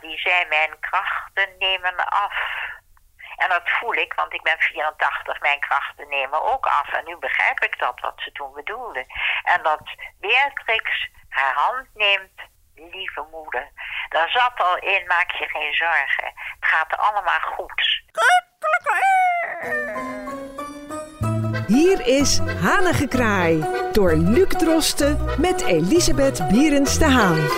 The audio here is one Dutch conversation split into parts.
Die zei mijn krachten nemen af. En dat voel ik, want ik ben 84, mijn krachten nemen ook af. En nu begrijp ik dat, wat ze toen bedoelde. En dat Beatrix haar hand neemt, lieve moeder. Daar zat al in, maak je geen zorgen. Het gaat allemaal goed. Hier is Hanengekraai door Luc Drosten met Elisabeth Bierens de Haan.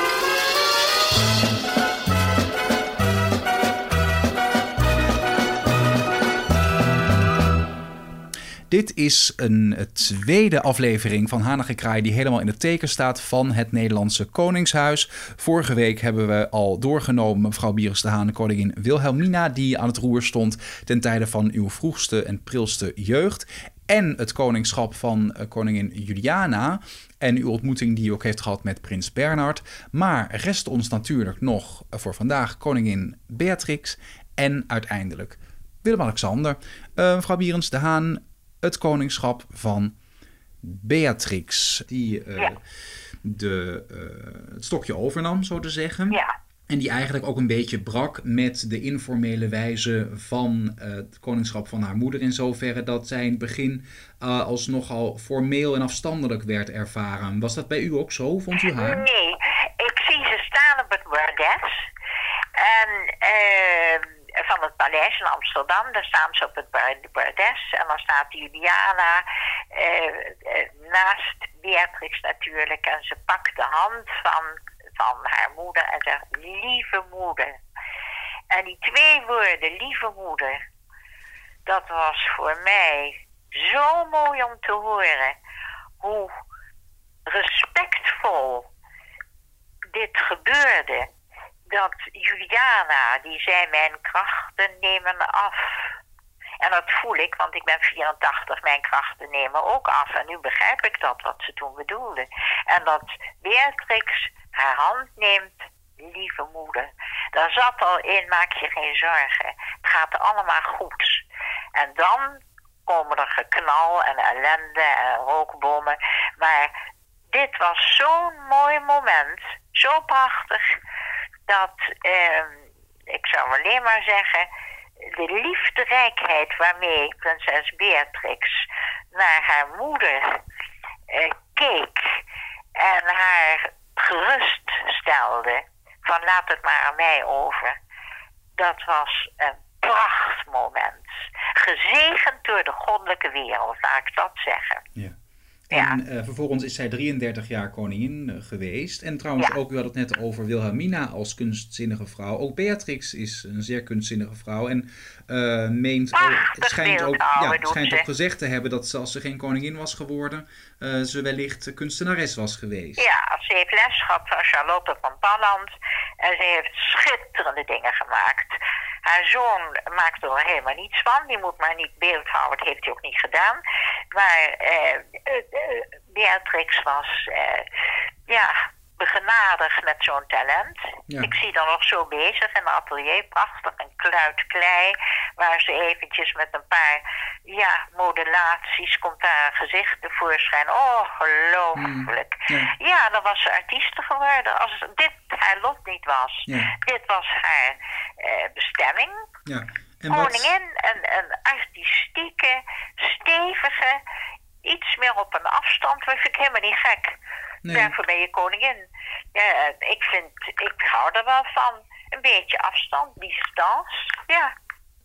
Dit is een tweede aflevering van Hanengekraai die helemaal in het teken staat van het Nederlandse Koningshuis. Vorige week hebben we al doorgenomen mevrouw Bieres de Haan, koningin Wilhelmina, die aan het roer stond ten tijde van uw vroegste en prilste jeugd. En het koningschap van eh, koningin Juliana en uw ontmoeting die u ook heeft gehad met prins Bernard. Maar rest ons natuurlijk nog voor vandaag koningin Beatrix en uiteindelijk Willem-Alexander. Uh, mevrouw Bierens de Haan, het koningschap van Beatrix, die uh, de, uh, het stokje overnam, zo te zeggen. Ja. En die eigenlijk ook een beetje brak met de informele wijze van uh, het koningschap van haar moeder. In zoverre dat zij in het begin als nogal formeel en afstandelijk werd ervaren. Was dat bij u ook zo, vond u haar? Nee, ik zie ze staan op het bordes. En van het paleis in Amsterdam. Daar staan ze op het bordes. En dan staat Juliana eh, eh, naast Beatrix natuurlijk. En ze pakt de hand van, van haar moeder en zegt: Lieve moeder. En die twee woorden, lieve moeder, dat was voor mij zo mooi om te horen. Hoe respectvol dit gebeurde dat Juliana, die zei mijn krachten nemen af. En dat voel ik, want ik ben 84, mijn krachten nemen ook af. En nu begrijp ik dat, wat ze toen bedoelde. En dat Beatrix haar hand neemt, lieve moeder. Daar zat al in, maak je geen zorgen. Het gaat allemaal goed. En dan komen er geknal en ellende en rookbommen. Maar dit was zo'n mooi moment, zo prachtig dat, uh, ik zou alleen maar zeggen, de liefderijkheid waarmee prinses Beatrix naar haar moeder uh, keek en haar geruststelde van laat het maar aan mij over, dat was een prachtmoment. Gezegend door de goddelijke wereld, laat ik dat zeggen. Ja. En uh, vervolgens is zij 33 jaar koningin uh, geweest. En trouwens, ja. ook u had het net over Wilhelmina als kunstzinnige vrouw. Ook Beatrix is een zeer kunstzinnige vrouw. En uh, meent, Ach, het schijnt, ook, ja, het schijnt ook gezegd te hebben dat ze, als ze geen koningin was geworden, ze wellicht kunstenares was geweest. Ja, ze heeft les gehad van Charlotte van Palland. En ze heeft schitterende dingen gemaakt. Haar zoon maakt er helemaal niets van. Die moet maar niet beeldhouden. Dat heeft hij ook niet gedaan. Maar uh, Beatrix was uh, ja, begenadigd met zo'n talent. Ja. Ik zie dan nog zo bezig in het atelier. Prachtig. Een kluit klei. Waar ze eventjes met een paar ja, modulaties komt daar een gezicht tevoorschijn. Ongelooflijk. Mm, ja. ja, dan was ze artieste geworden. Als dit haar lot niet was. Ja. Dit was haar uh, bestemming. Ja. En Koningin, een, een artistieke, stevige, iets meer op een afstand. Dat vind ik helemaal niet gek. Nee. Daarvoor ben je koningin. Ja, ik vind, ik hou er wel van. Een beetje afstand, distance. Ja.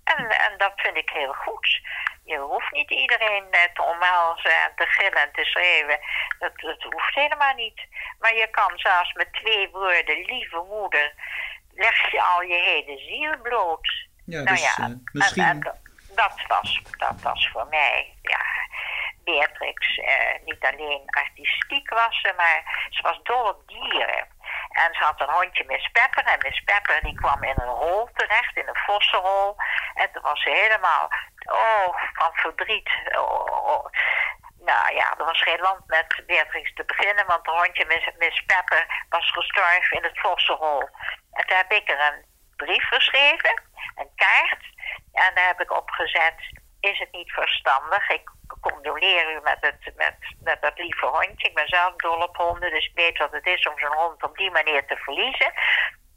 En, en dat vind ik heel goed. Je hoeft niet iedereen te omhelzen en te gillen en te schreeuwen. Dat, dat hoeft helemaal niet. Maar je kan zelfs met twee woorden, lieve moeder, leg je al je hele ziel bloot. Ja, nou dus, ja, uh, misschien... En, en, dat, was, dat was voor mij, ja, Beatrix uh, niet alleen artistiek was ze, maar ze was dol op dieren. En ze had een hondje Miss Pepper. En Miss Pepper die kwam in een hol terecht, in een vossenhol. En toen was ze helemaal, oh, van verdriet. Oh, oh. Nou ja, er was geen land met Beatrix te beginnen, want het hondje Miss, Miss Pepper was gestorven in het vossenhol. En toen heb ik er een brief geschreven, een kaart. En daar heb ik opgezet, is het niet verstandig? Ik condoleer u met, het, met, dat lieve hondje. Ik ben zelf dol op honden, dus ik weet wat het is om zo'n hond op die manier te verliezen.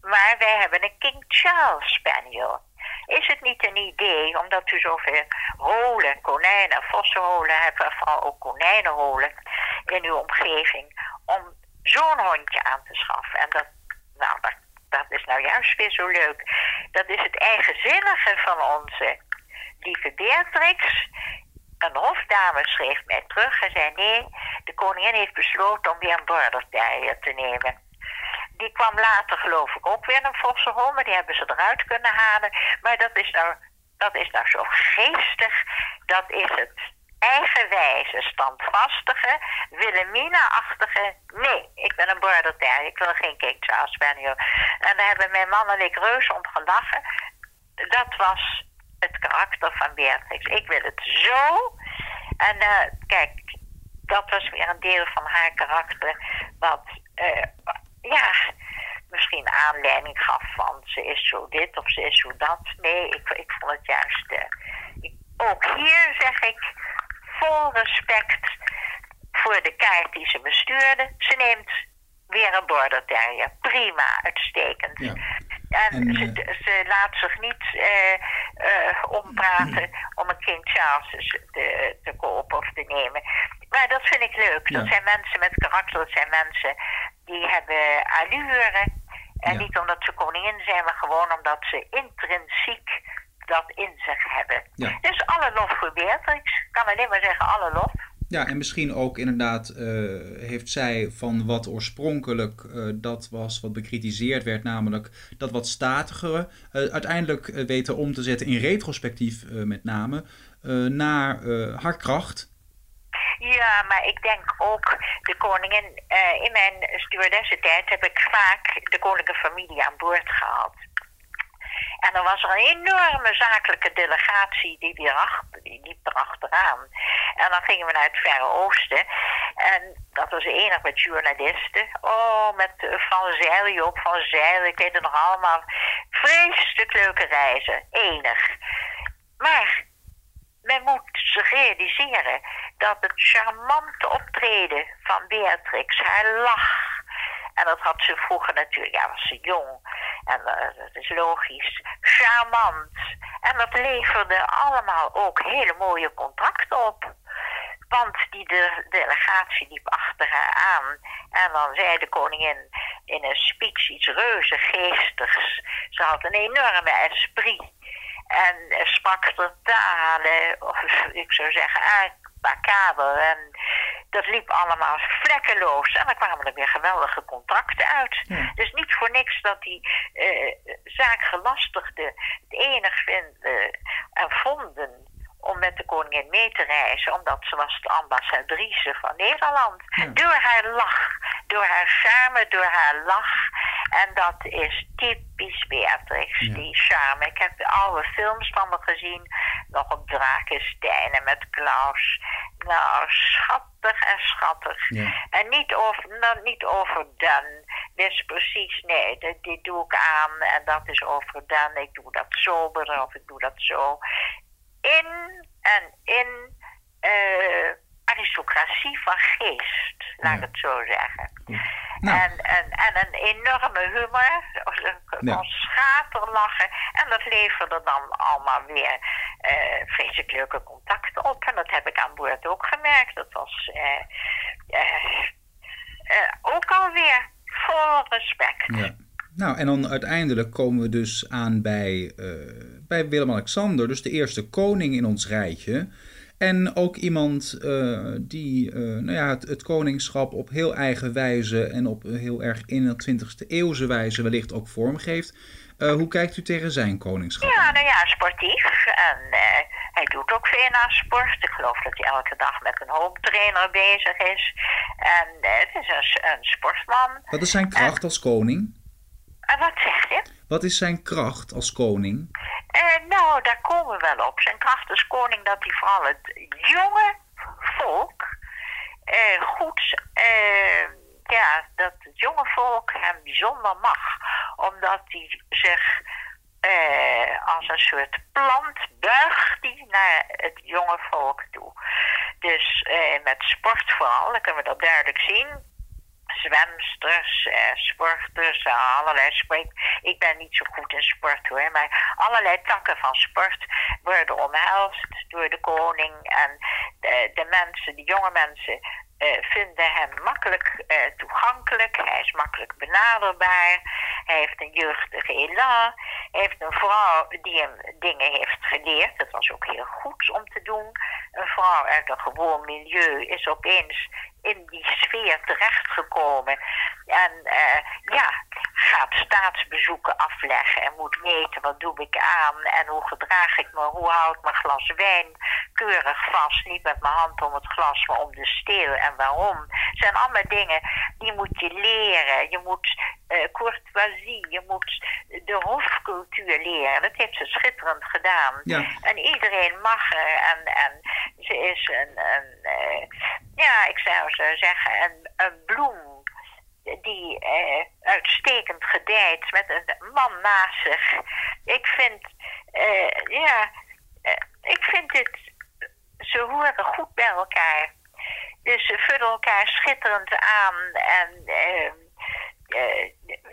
Maar Maar wij hebben een King Charles Spaniel. Is het niet een idee, omdat u zoveel holen, konijnen, vossenholen hebt, vooral ook konijnenholen in uw omgeving, om zo'n hondje aan te schaffen? En dat, nou, dat, dat is nou juist weer zo leuk. Dat is het eigenzinnige van onze lieve Beatrix. Een hofdame schreef mij terug en zei: Nee, de koningin heeft besloten om weer een border terrier te nemen. Die kwam later, geloof ik, ook weer een vossenhol, maar die hebben ze eruit kunnen halen. Maar dat is nou, dat is nou zo geestig. Dat is het eigenwijze, standvastige, Wilhelmina-achtige. Nee, ik ben een border ik wil geen King Charles Spaniel. En daar hebben mijn man en ik reuze om gelachen. Dat was het karakter van Beatrix. Ik wil het zo. En uh, kijk, dat was weer een deel van haar karakter. Wat, uh, ja, misschien aanleiding gaf van ze is zo dit of ze is zo dat. Nee, ik, ik vond het juist. Uh, ik, ook hier zeg ik vol respect voor de kaart die ze bestuurde. Ze neemt weer een border terrier. Prima, uitstekend. Ja. En, ze, eh, ze, laat zich niet uh, ompraten om een King Charles te, te kopen of te nemen. Maar dat vind ik leuk. Dat zijn mensen met karakter, dat zijn mensen die hebben allure. En niet omdat ze koningin zijn, maar gewoon omdat ze intrinsiek dat in zich hebben. Dus alle lof voor Beatrix. Ik kan alleen maar zeggen, alle lof. Ja, en misschien ook inderdaad uh, heeft zij van wat oorspronkelijk uh, dat was wat bekritiseerd werd, namelijk dat wat statigere, uh, uiteindelijk weten om te zetten in retrospectief met name, naar haar kracht. Ja, maar ik denk ook de koningin. in mijn stewardessentijd heb ik vaak de koninklijke familie aan boord gehad. En er was een enorme zakelijke delegatie die, weer achter, die liep erachteraan. En dan gingen we naar het Verre Oosten. En dat was enig met journalisten. Oh, met Van Zeil, Joop van Zeil, ik weet het nog allemaal. Vreselijk leuke reizen, enig. Maar men moet zich realiseren dat het charmante optreden van Beatrix, haar lach, en dat had ze vroeger natuurlijk, ja, was ze jong. En uh, dat is logisch. Charmant. En dat leverde allemaal ook hele mooie contracten op. Want die de delegatie liep achter haar aan. En dan zei de koningin in een speech iets reuze geestigs. Ze had een enorme esprit. En sprak er talen, of ik zou zeggen, macaber. En dat liep allemaal vlekkeloos. En dan kwamen er weer geweldige contracten uit. Dus niet voor niks dat die uh, zaakgelastigden het enig vinden en vonden om met de koningin mee te reizen, omdat ze was de ambassadrice van Nederland. Door haar lach, door haar charme, door haar lach. En dat is typisch Beatrix, die charme. Ik heb oude films van me gezien, nog op Drakenstein en met Klaus. Nou, schattig en schattig. En niet, over, nou, niet overdone. Dit is precies, nee, dit, dit, doe ik aan en dat is overdone. Ik doe dat sober of ik doe dat zo in en in uh, aristocratie van geest, laat ik het zo zeggen. Nou. En, en, en een enorme humor, ja. schaterlachen. En dat leverde dan allemaal weer uh, vreselijk leuke contacten op. En dat heb ik aan boord ook gemerkt. Dat was uh, uh, ook alweer vol respect. Nou, en dan uiteindelijk komen we dus aan bij, bij Willem-Alexander, dus de eerste koning in ons rijtje. En ook iemand uh, die uh, nou ja, het, het, koningschap op heel eigen wijze en op heel erg in de 20e eeuwse wijze wellicht ook vormgeeft. hoe kijkt u tegen zijn koningschap? Ja, nou ja, sportief. En hij doet ook veel aan sport. Ik geloof dat hij elke dag met een home trainer bezig is. En het is een, een sportman. Wat is zijn kracht als koning? wat zeg je? Wat is zijn kracht als koning? Uh, nou, daar komen we wel op. Zijn kracht als koning dat hij vooral het jonge volk uh, goed... Uh, ja, dat het jonge volk hem bijzonder mag. Omdat hij zich als een soort plant buigt die naar het jonge volk toe. Dus met sport vooral, dan kunnen we dat duidelijk zien zwemsters, eh, sporters, eh, allerlei sport. Ik ben niet zo goed in sport hoor, maar allerlei takken van sport worden omhelst door de koning. En de, mensen, de jonge mensen, uh, vinden hem makkelijk toegankelijk. Hij is makkelijk benaderbaar. Hij heeft een jeugdige elan. Hij heeft een vrouw die hem dingen heeft geleerd. Dat was ook heel goed om te doen. Een vrouw uit een gewoon milieu is opeens in die sfeer terechtgekomen. En uh, ja, gaat staatsbezoeken afleggen en moet meten wat doe ik aan en hoe gedraag ik me, hoe houd ik mijn glas wijn keurig vast. Niet met mijn hand om het glas, maar om de steel en waarom. Het zijn allemaal dingen die moet je leren. Je moet uh, courtoisie, je moet de hofcultuur leren. Dat heeft ze schitterend gedaan. Ja. En iedereen mag er. En, en ze is een, een uh, ja, ik zou zo zeggen, een, bloem die uh, uitstekend gedijt met een man naast zich. Ik vind, uh, ja, uh, ik vind dit, ze horen goed bij elkaar. Dus ze vullen elkaar schitterend aan en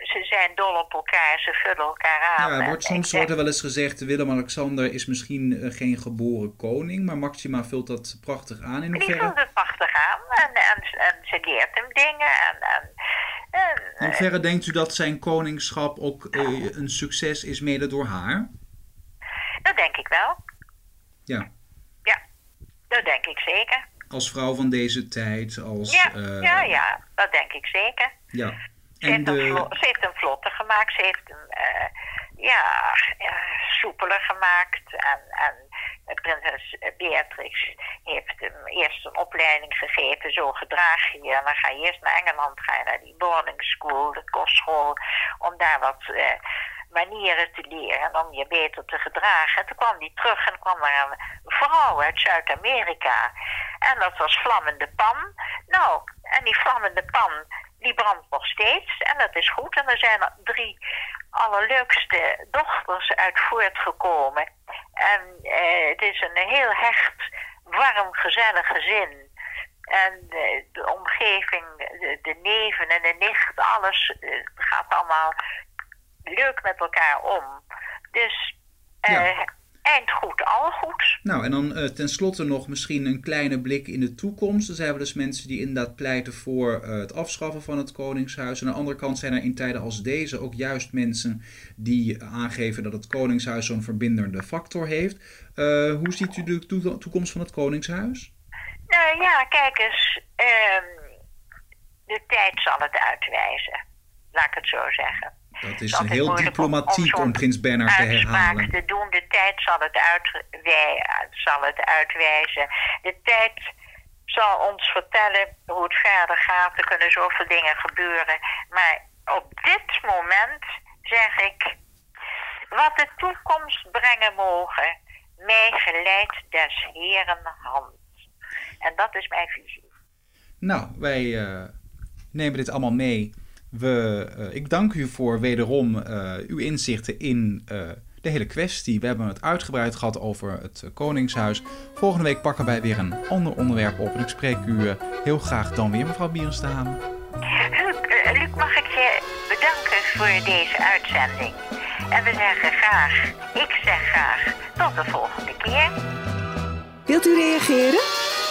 ze zijn dol op elkaar, ze vullen elkaar aan. Ja, er wordt soms wordt er wel eens gezegd, Willem-Alexander is misschien geen geboren koning, maar Maxima vult dat prachtig aan in hoeverre... Die vult het prachtig aan en, en, en ze leert hem dingen en, en in hoeverre denkt u dat zijn koningschap ook uh, een succes is mede door haar? Dat denk ik wel. Ja. Ja, dat denk ik zeker. Als vrouw van deze tijd, als... Ja, uh, ja, ja, dat denk ik zeker. Ja. Ze, heeft, de... een ze heeft hem vlotter gemaakt, ze heeft hem uh, ja, soepeler gemaakt en... en prinses Beatrix heeft hem eerst een opleiding gegeven. Zo gedraag je je. En dan ga je eerst naar Engeland, ga je naar die boarding school, de kostschool, om daar wat eh, manieren te leren en om je beter te gedragen. En toen kwam hij terug en kwam er een vrouw uit Zuid-Amerika. En dat was Vlammende Pan. Nou, en die Vlammende Pan, die brandt nog steeds. En dat is goed. En er zijn er drie allerleukste dochters uit voortgekomen. En eh, het is een heel hecht, warm, gezellig gezin. En de, de omgeving, de, de, neven en de nicht, alles uh, gaat allemaal leuk met elkaar om. Dus ja. Eind goed, al goed. Nou, en dan uh, tenslotte nog misschien een kleine blik in de toekomst. Er zijn wel dus mensen die inderdaad pleiten voor het afschaffen van het Koningshuis. En aan de andere kant zijn er in tijden als deze ook juist mensen die aangeven dat het Koningshuis zo'n verbindende factor heeft. hoe ziet u de to toekomst van het Koningshuis? Nou ja, kijk eens. Um, de tijd zal het uitwijzen. Laat ik het zo zeggen. Dat is een heel diplomatiek om, om, Prins Bernhard te herhalen. te doen. De tijd zal het, zal het uitwijzen. De tijd zal ons vertellen hoe het verder gaat. Er kunnen zoveel dingen gebeuren. Maar op dit moment zeg ik... Wat de toekomst brengen mogen... mij geleid des heren hand. En dat is mijn visie. Nou, wij uh, nemen dit allemaal mee. We, uh, ik dank u voor wederom uh, uw inzichten in de hele kwestie. We hebben het uitgebreid gehad over het Koningshuis. Volgende week pakken wij weer een ander onderwerp op. En ik spreek u heel graag dan weer, mevrouw Bierens. Luc, mag ik je bedanken voor deze uitzending. En we zeggen graag, ik zeg graag, tot de volgende keer. Wilt u reageren?